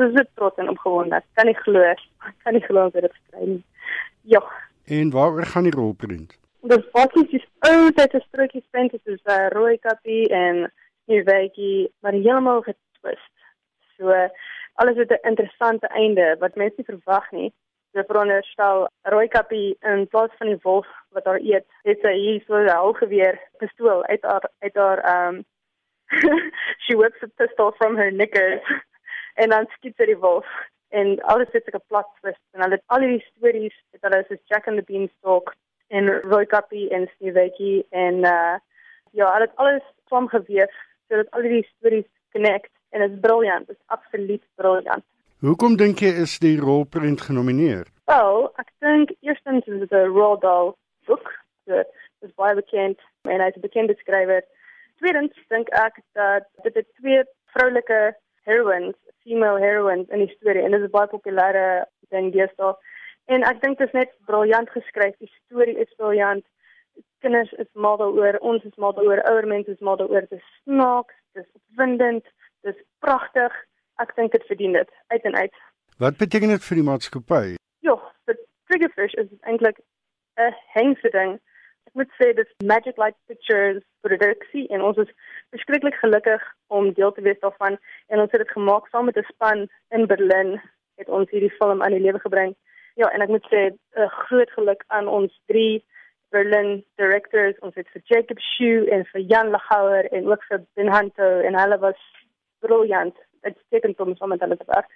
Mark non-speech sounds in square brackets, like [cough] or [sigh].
ons is so trots en opgewonde. Kan nie glo, kan nie glo ons het dit gekry nie. Ja. En waaroor gaan die rolprent? Dis basies is ou tyd se strokies prent is so 'n rooi kappie en werkie maar heeltemal getwist. So alles het 'n interessante einde wat mense nie verwag nie. So veronderstel rooi kappie in plaas van die wolf wat haar eet, het sy hier so 'n houtgeweer pistool uit haar uit haar um [laughs] she whips a pistol from her knickers en dan skiet sy die wolf en alles het 'n plot twist en hulle het al die stories het hulle soos Jack and the Beanstalk en Roy Kappie en Sneewytjie en uh ja, hulle het alles saamgeweef sodat al die stories connect en dit is briljant, dit is absoluut briljant. Hoekom dink jy is die rolprent genomineer? Wel, ek dink eerstens is dit 'n Roald Dahl boek. Dit is baie bekend en hy's 'n bekende skrywer. Tweedens dink ek dat dit twee vroulike heroines, female heroines in die storie en dit is baie populêre ding deesdae. En ek dink dit is net briljant geskryf. Die storie is briljant. Kinders is mal daaroor, ons is mal daaroor, ouer mense is mal daaroor. Dit is snaaks, dit is opwindend, dit is pragtig. Ek dink dit verdien dit uit en uit. Wat beteken dit vir die maatskappy? Ja, vir Triggerfish is eintlik 'n hengse ding. Moet sê dit Magic Light Pictures produksie en ons is verskriklik gelukkig om deel te wees daarvan en ons het dit gemaak saam met 'n span in Berlyn het ons hierdie film aan die lewe gebring. Ja, en ek moet sê 'n groot geluk aan ons drie Berlin directors, ons het vir Jacob Shu en vir Jan Lagauer en ook vir Ben Hunter en hulle was briljant. Dit steek soms om met hulle te werk.